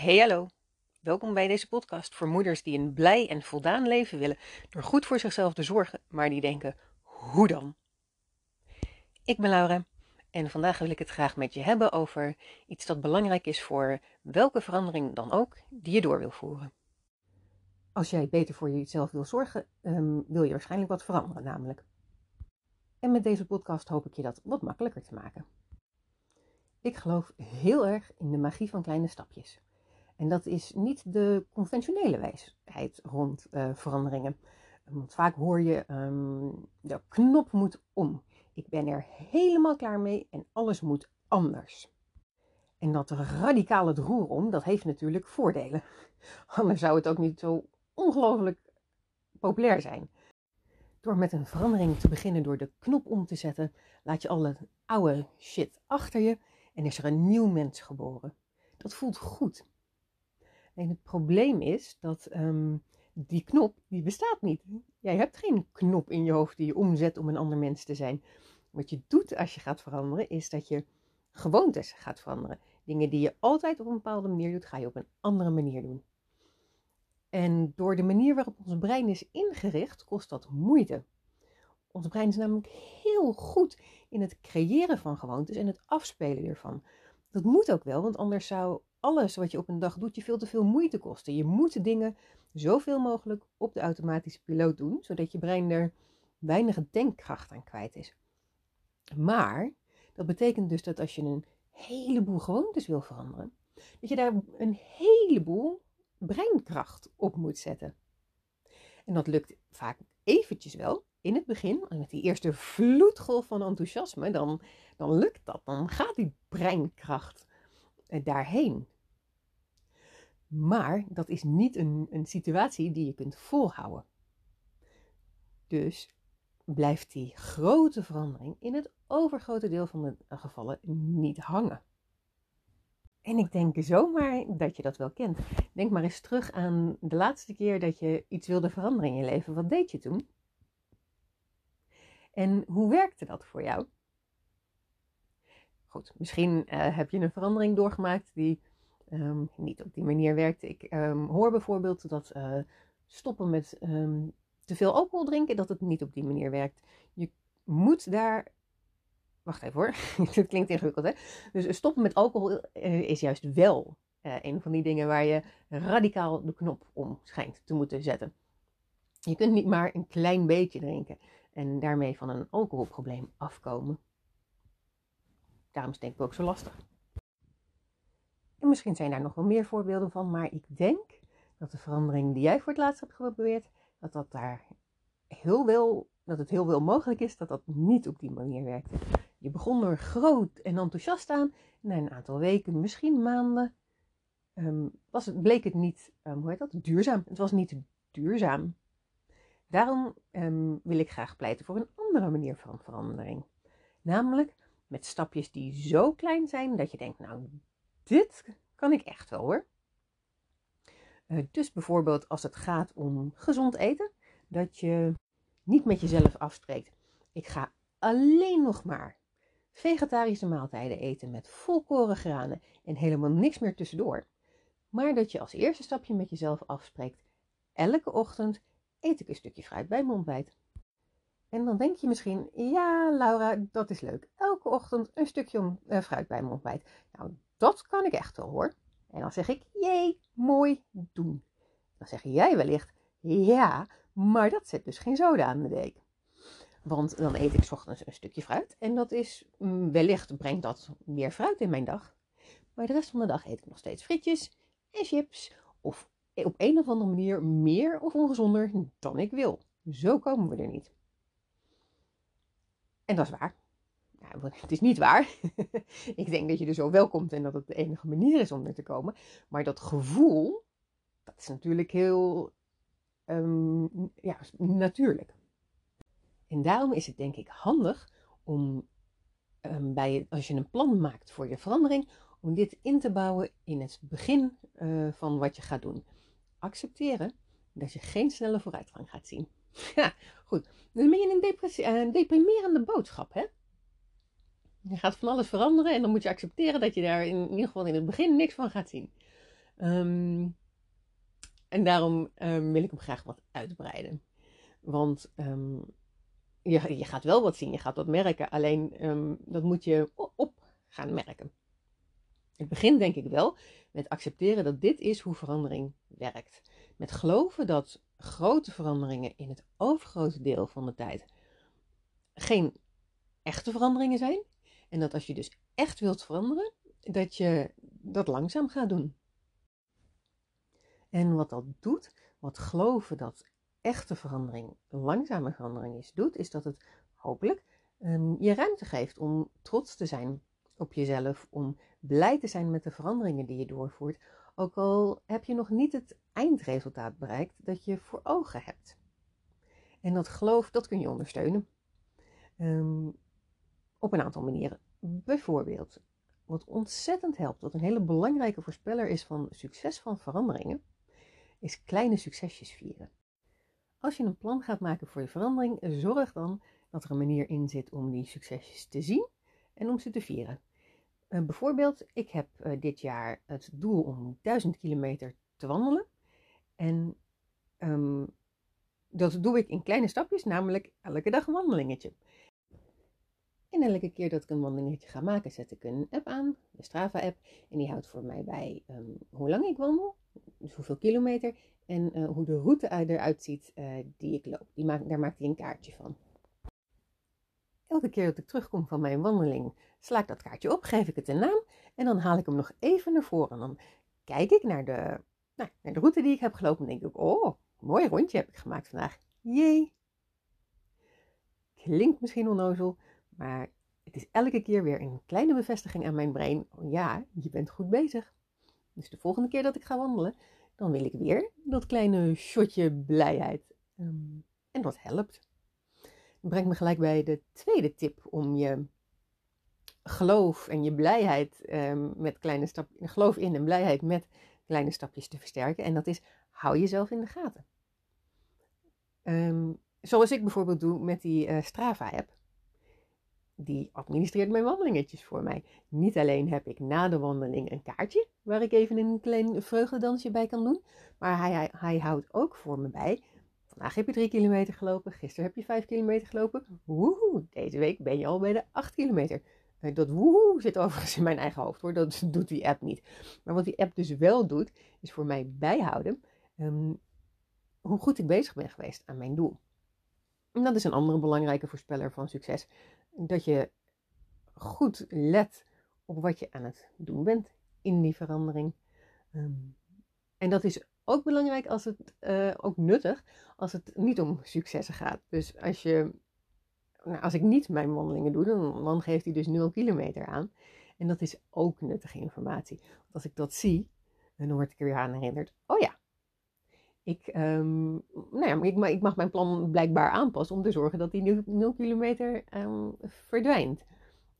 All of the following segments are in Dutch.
Hey hallo, welkom bij deze podcast voor moeders die een blij en voldaan leven willen door goed voor zichzelf te zorgen, maar die denken, hoe dan? Ik ben Laura en vandaag wil ik het graag met je hebben over iets dat belangrijk is voor welke verandering dan ook die je door wil voeren. Als jij beter voor jezelf wil zorgen, um, wil je waarschijnlijk wat veranderen namelijk. En met deze podcast hoop ik je dat wat makkelijker te maken. Ik geloof heel erg in de magie van kleine stapjes. En dat is niet de conventionele wijsheid rond uh, veranderingen. Want vaak hoor je, um, de knop moet om. Ik ben er helemaal klaar mee en alles moet anders. En dat radicale het roer om, dat heeft natuurlijk voordelen. Anders zou het ook niet zo ongelooflijk populair zijn. Door met een verandering te beginnen door de knop om te zetten, laat je alle oude shit achter je en is er een nieuw mens geboren. Dat voelt goed. En het probleem is dat ehm, die knop, die bestaat niet. Jij hebt geen knop in je hoofd die je omzet om een ander mens te zijn. Wat je doet als je gaat veranderen, is dat je gewoontes gaat veranderen. Dingen die je altijd op een bepaalde manier doet, ga je op een andere manier doen. En door de manier waarop ons brein is ingericht, kost dat moeite. Ons brein is namelijk heel goed in het creëren van gewoontes en het afspelen ervan. Dat moet ook wel, want anders zou alles wat je op een dag doet je veel te veel moeite kosten. Je moet dingen zoveel mogelijk op de automatische piloot doen, zodat je brein er weinig denkkracht aan kwijt is. Maar dat betekent dus dat als je een heleboel gewoontes wil veranderen, dat je daar een heleboel breinkracht op moet zetten. En dat lukt vaak eventjes wel, in het begin, met die eerste vloedgolf van enthousiasme, dan, dan lukt dat. Dan gaat die breinkracht eh, daarheen. Maar dat is niet een, een situatie die je kunt volhouden. Dus blijft die grote verandering in het overgrote deel van de gevallen niet hangen. En ik denk zomaar dat je dat wel kent. Denk maar eens terug aan de laatste keer dat je iets wilde veranderen in je leven. Wat deed je toen? En hoe werkte dat voor jou? Goed, misschien uh, heb je een verandering doorgemaakt die um, niet op die manier werkte. Ik um, hoor bijvoorbeeld dat uh, stoppen met um, te veel alcohol drinken, dat het niet op die manier werkt. Je moet daar. Wacht even hoor, het klinkt ingewikkeld hè. Dus stoppen met alcohol uh, is juist wel een van die dingen waar je radicaal de knop om schijnt te moeten zetten. Je kunt niet maar een klein beetje drinken en daarmee van een alcoholprobleem afkomen. Daarom is het denk ik ook zo lastig. En misschien zijn daar nog wel meer voorbeelden van, maar ik denk dat de verandering die jij voor het laatst hebt geprobeerd, dat, dat, daar heel wel, dat het heel wel mogelijk is dat dat niet op die manier werkt. Je begon er groot en enthousiast aan. Na een aantal weken, misschien maanden, um, was het, bleek het niet, um, hoe heet dat, duurzaam. Het was niet duurzaam. Daarom um, wil ik graag pleiten voor een andere manier van verandering. Namelijk met stapjes die zo klein zijn dat je denkt, nou, dit kan ik echt wel hoor. Uh, dus bijvoorbeeld als het gaat om gezond eten, dat je niet met jezelf afspreekt. Ik ga alleen nog maar vegetarische maaltijden eten met volkoren granen en helemaal niks meer tussendoor. Maar dat je als eerste stapje met jezelf afspreekt. Elke ochtend eet ik een stukje fruit bij mijn ontbijt. En dan denk je misschien, ja Laura, dat is leuk. Elke ochtend een stukje uh, fruit bij mijn ontbijt. Nou, dat kan ik echt wel hoor. En dan zeg ik, jee, mooi doen. Dan zeg jij wellicht, ja, maar dat zet dus geen zoden aan de deek. Want dan eet ik ochtends een stukje fruit. En dat is, mm, wellicht brengt dat meer fruit in mijn dag. Maar de rest van de dag eet ik nog steeds frietjes en chips. Of op een of andere manier meer of ongezonder dan ik wil. Zo komen we er niet. En dat is waar. Nou, het is niet waar. ik denk dat je er zo wel komt en dat het de enige manier is om er te komen. Maar dat gevoel, dat is natuurlijk heel um, ja, natuurlijk. En daarom is het denk ik handig om um, bij, als je een plan maakt voor je verandering, om dit in te bouwen in het begin uh, van wat je gaat doen accepteren dat je geen snelle vooruitgang gaat zien. Ja, goed. Dan ben je een, een eh, deprimerende boodschap, hè? Je gaat van alles veranderen en dan moet je accepteren dat je daar in, ieder geval in het begin niks van gaat zien. Ehm, en daarom ehm, wil ik hem graag wat uitbreiden. Want ehm, je, je gaat wel wat zien, je gaat wat merken. Alleen dat moet je op gaan merken. Het begint denk ik wel met accepteren dat dit is hoe verandering werkt. Met geloven dat grote veranderingen in het overgrote deel van de tijd geen echte veranderingen zijn. En dat als je dus echt wilt veranderen, dat je dat langzaam gaat doen. En wat dat doet, wat geloven dat echte verandering langzame verandering is, doet, is dat het hopelijk um, je ruimte geeft om trots te zijn op jezelf, om blij te zijn met de veranderingen die je doorvoert, ook al heb je nog niet het eindresultaat bereikt dat je voor ogen hebt. En dat geloof, dat kun je ondersteunen. Ehm, op een aantal manieren. Bijvoorbeeld, wat ontzettend helpt, wat een hele belangrijke voorspeller is van succes van veranderingen, is kleine succesjes vieren. Als je een plan gaat maken voor je verandering, zorg dan dat er een manier in zit om die succesjes te zien en om ze te vieren. Uh, bijvoorbeeld, ik heb uh, dit jaar het doel om 1000 kilometer te wandelen. En um, dat doe ik in kleine stapjes, namelijk elke dag een wandelingetje. En elke keer dat ik een wandelingetje ga maken, zet ik een app aan, de Strava-app. En die houdt voor mij bij um, hoe lang ik wandel, dus hoeveel kilometer en uh, hoe de route eruit ziet uh, die ik loop. Die maakt, daar maakt hij een kaartje van. Elke keer dat ik terugkom van mijn wandeling, sla ik dat kaartje op, geef ik het een naam en dan haal ik hem nog even naar voren. Dan kijk ik naar de, nou, naar de route die ik heb gelopen en denk ik, oh, mooi rondje heb ik gemaakt vandaag. Jee! Klinkt misschien onnozel, maar het is elke keer weer een kleine bevestiging aan mijn brein. Oh ja, je bent goed bezig. Dus de volgende keer dat ik ga wandelen, dan wil ik weer dat kleine shotje blijheid. Um, en dat helpt. Dat brengt me gelijk bij de tweede tip om je geloof en je blijheid um, met kleine stapjes, geloof in en blijheid met kleine stapjes te versterken. En dat is, hou jezelf in de gaten. Um, zoals ik bijvoorbeeld doe met die uh, Strava-app die administreert mijn wandelingetjes voor mij. Niet alleen heb ik na de wandeling een kaartje waar ik even een klein vreugdedansje bij kan doen, maar hij, hij, houdt ook voor me bij. Vandaag heb je drie kilometer gelopen, gisteren heb je vijf kilometer gelopen. Woehoe, deze week ben je al bij de acht kilometer. Eh, dat woehoe zit overigens in mijn eigen hoofd hoor, dat doet die app niet. Maar wat die app dus wel doet, is voor mij bijhouden um, hoe goed ik bezig ben geweest aan mijn doel. En dat is een andere belangrijke voorspeller van succes dat je goed let op wat je aan het doen bent in die verandering. Ehm, en dat is ook belangrijk als het uh, ook nuttig als het niet om successen gaat. Dus als je, nou, als ik niet mijn wandelingen doe, dan, dan geeft hij dus 0 kilometer aan. En dat is ook nuttige informatie. Want als ik dat zie, dan word ik er weer aan herinnerd. Oh ja, ik, um, nou ja, ik, ik, mag mijn plan blijkbaar aanpassen om te zorgen dat die 0 kilometer um, verdwijnt.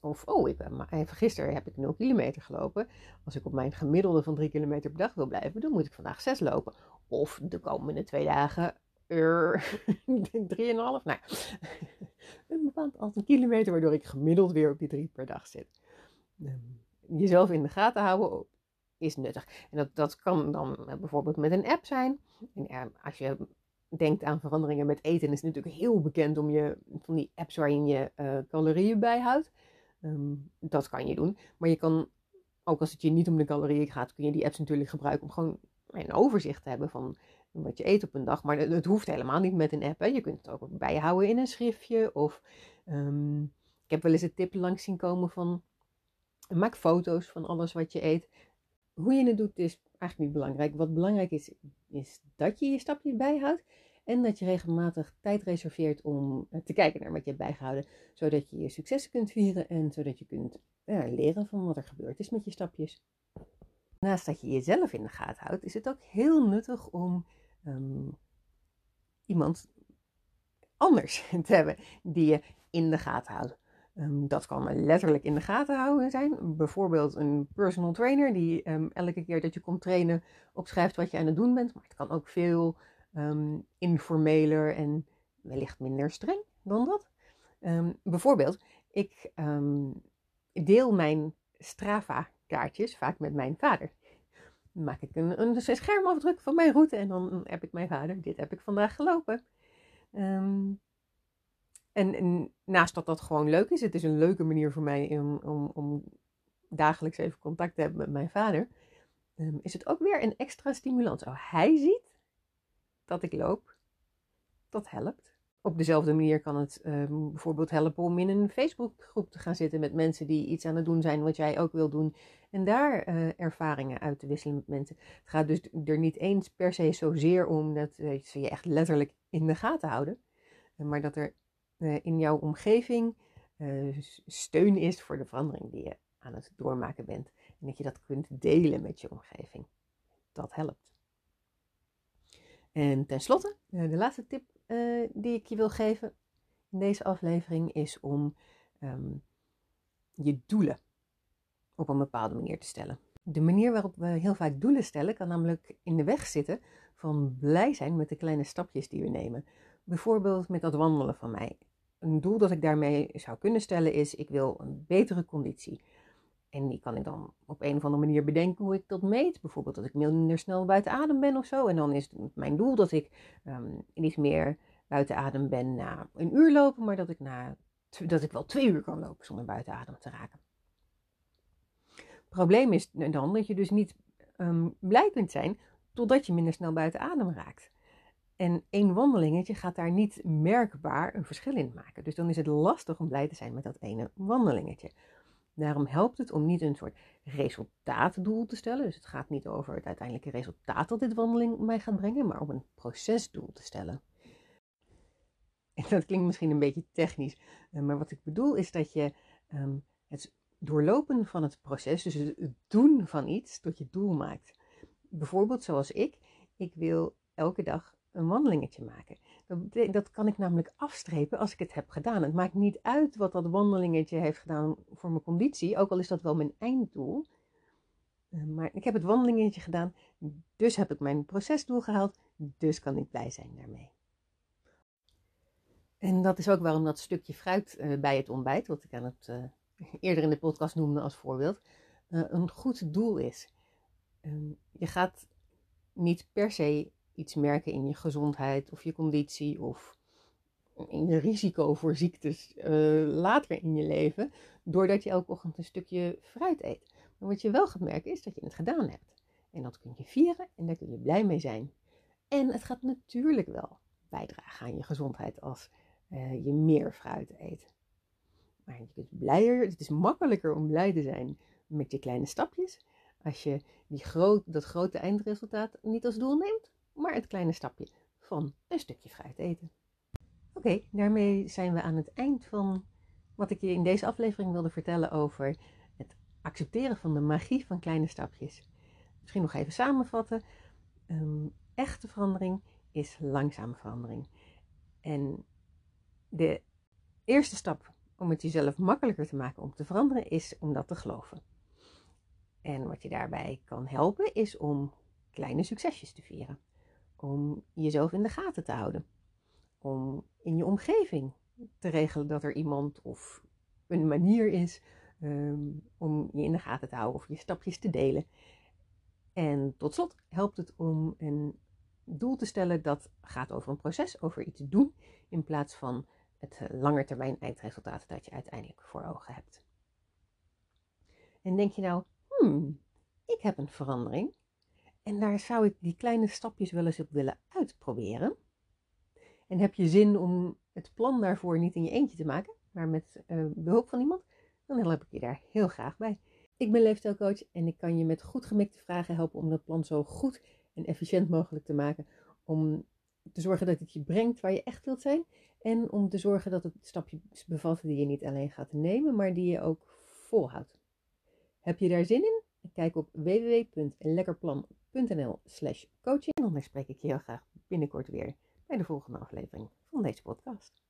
Of, oh, ik, even gisteren heb ik 0 kilometer gelopen. Als ik op mijn gemiddelde van 3 kilometer per dag wil blijven, dan moet ik vandaag 6 lopen. Of de komende twee dagen er 3,5. Nou, een bepaald aantal kilometer, waardoor ik gemiddeld weer op die 3 per dag zit. Um, jezelf in de gaten houden is nuttig. En dat, dat kan dan eh, bijvoorbeeld met een app zijn. En als je denkt aan veranderingen met eten, is het natuurlijk heel bekend om je van die apps waarin je uh, calorieën bijhoudt. Um, dat kan je doen. Maar je kan, ook als het je niet om de calorieën gaat, kun je die apps natuurlijk gebruiken om gewoon een overzicht te hebben van wat je eet op een dag. Maar het, hoeft helemaal niet met een app. Hè. Je kunt het ook bijhouden in een schriftje. Of um, ik heb wel eens een tip langs zien komen van maak foto's van alles wat je eet. Hoe je het doet is eigenlijk niet belangrijk. Wat belangrijk is, is dat je je stapjes bijhoudt. En dat je regelmatig tijd reserveert om eh, te kijken naar wat je hebt bijgehouden. Zodat je je successen kunt vieren en zodat je kunt ja, leren van wat er gebeurd is met je stapjes. Naast dat je jezelf in de gaten houdt, is het ook heel nuttig om um, iemand anders te hebben die je in de gaten houdt. Ehm, dat kan letterlijk in de gaten houden zijn. Bijvoorbeeld een personal trainer die um, elke keer dat je komt trainen opschrijft wat je aan het doen bent. Maar het kan ook veel um, informeler en wellicht minder streng dan dat. bijvoorbeeld, ik deel mijn Strava-kaartjes vaak met mijn vader. maak ik een, een schermafdruk van mijn route en dan heb ik mijn vader, dit heb ik vandaag gelopen. Ehm, en, naast dat dat gewoon leuk is, het is een leuke manier voor mij om, om, om dagelijks even contact te hebben met mijn vader, ehm, is het ook weer een extra stimulans. Oh, hij ziet dat ik loop, dat helpt. Op dezelfde manier kan het ehm, bijvoorbeeld helpen om in een Facebookgroep te gaan zitten met mensen die iets aan het doen zijn wat jij ook wil doen. En daar uh, ervaringen uit te wisselen met mensen. Het gaat dus er niet eens per se zozeer om dat uh, ze je echt letterlijk in de gaten houden. maar dat er in jouw omgeving steun is voor de verandering die je aan het doormaken bent. En dat je dat kunt delen met je omgeving. Dat helpt. En tenslotte, de laatste tip die ik je wil geven in deze aflevering is om um, je doelen op een bepaalde manier te stellen. De manier waarop we heel vaak doelen stellen kan namelijk in de weg zitten van blij zijn met de kleine stapjes die we nemen. Bijvoorbeeld met dat wandelen van mij. Een doel dat ik daarmee zou kunnen stellen is: ik wil een betere conditie. En die kan ik dan op een of andere manier bedenken hoe ik dat meet. Bijvoorbeeld dat ik minder snel buiten adem ben of zo. En dan is mijn doel dat ik um, niet meer buiten adem ben na een uur lopen, maar dat ik, na, dat ik wel twee uur kan lopen zonder buiten adem te raken. Het probleem is dan dat je dus niet um, blij kunt zijn totdat je minder snel buiten adem raakt. En één wandelingetje gaat daar niet merkbaar een verschil in maken. Dus dan is het lastig om blij te zijn met dat ene wandelingetje. Daarom helpt het om niet een soort resultaatdoel te stellen. Dus het gaat niet over het uiteindelijke resultaat dat dit wandeling mij gaat brengen, maar om een procesdoel te stellen. En dat klinkt misschien een beetje technisch, eh, maar wat ik bedoel is dat je ehm, het doorlopen van het proces, dus het doen van iets, tot je doel maakt. Bijvoorbeeld zoals ik, ik wil elke dag een wandelingetje maken. Dat, dat kan ik namelijk afstrepen als ik het heb gedaan. Het maakt niet uit wat dat wandelingetje heeft gedaan voor mijn conditie, ook al is dat wel mijn einddoel. Eh, maar ik heb het wandelingetje gedaan, dus heb ik mijn procesdoel gehaald, dus kan ik blij zijn daarmee. En dat is ook waarom dat stukje fruit uh, bij het ontbijt, wat ik aan het uh, eerder in de podcast noemde als voorbeeld, een goed doel is. Um, je gaat niet per se iets merken in je gezondheid of je conditie of in je risico voor ziektes later in je leven, doordat je elke ochtend een stukje fruit eet. Maar wat je wel gaat merken is dat je het gedaan hebt. En dat kun je vieren en daar kun je blij mee zijn. En het gaat natuurlijk wel bijdragen aan je gezondheid als uh, je meer fruit eet. Maar je kunt blijer, het is makkelijker om blij te zijn met je kleine stapjes. Als je die groot, dat grote eindresultaat niet als doel neemt, maar het kleine stapje van een stukje fruit eten. Oké, daarmee zijn we aan het eind van wat ik je in deze aflevering wilde vertellen over het accepteren van de magie van kleine stapjes. Misschien nog even samenvatten. Um, echte verandering is langzame verandering. En de eerste stap om het jezelf makkelijker te maken om te veranderen is om dat te geloven. En wat je daarbij kan helpen is om kleine succesjes te vieren. Om jezelf in de gaten te houden. Om in je omgeving te regelen dat er iemand of een manier is um, om je in de gaten te houden of je stapjes te delen. En tot slot helpt het om een doel te stellen dat gaat over een proces, over iets doen, in plaats van het langetermijn eindresultaat dat je uiteindelijk voor ogen hebt. En denk je nou, hmm, ik heb een verandering en daar zou ik die kleine stapjes wel eens op willen uitproberen. En heb je zin om het plan daarvoor niet in je eentje te maken, maar met uh, behulp van iemand, dan help ik je daar heel graag bij. Ik ben leefstijlcoach en ik kan je met goed gemikte vragen helpen om dat plan zo goed en efficiënt mogelijk te maken. Om te zorgen dat het je brengt waar je echt wilt zijn. En om te zorgen dat het stapjes bevat die je niet alleen gaat nemen, maar die je ook volhoudt. Heb je daar zin in? Kijk op www.lekkerplan.nl slash coaching. Dan spreek ik je heel graag binnenkort weer bij de volgende aflevering van deze podcast.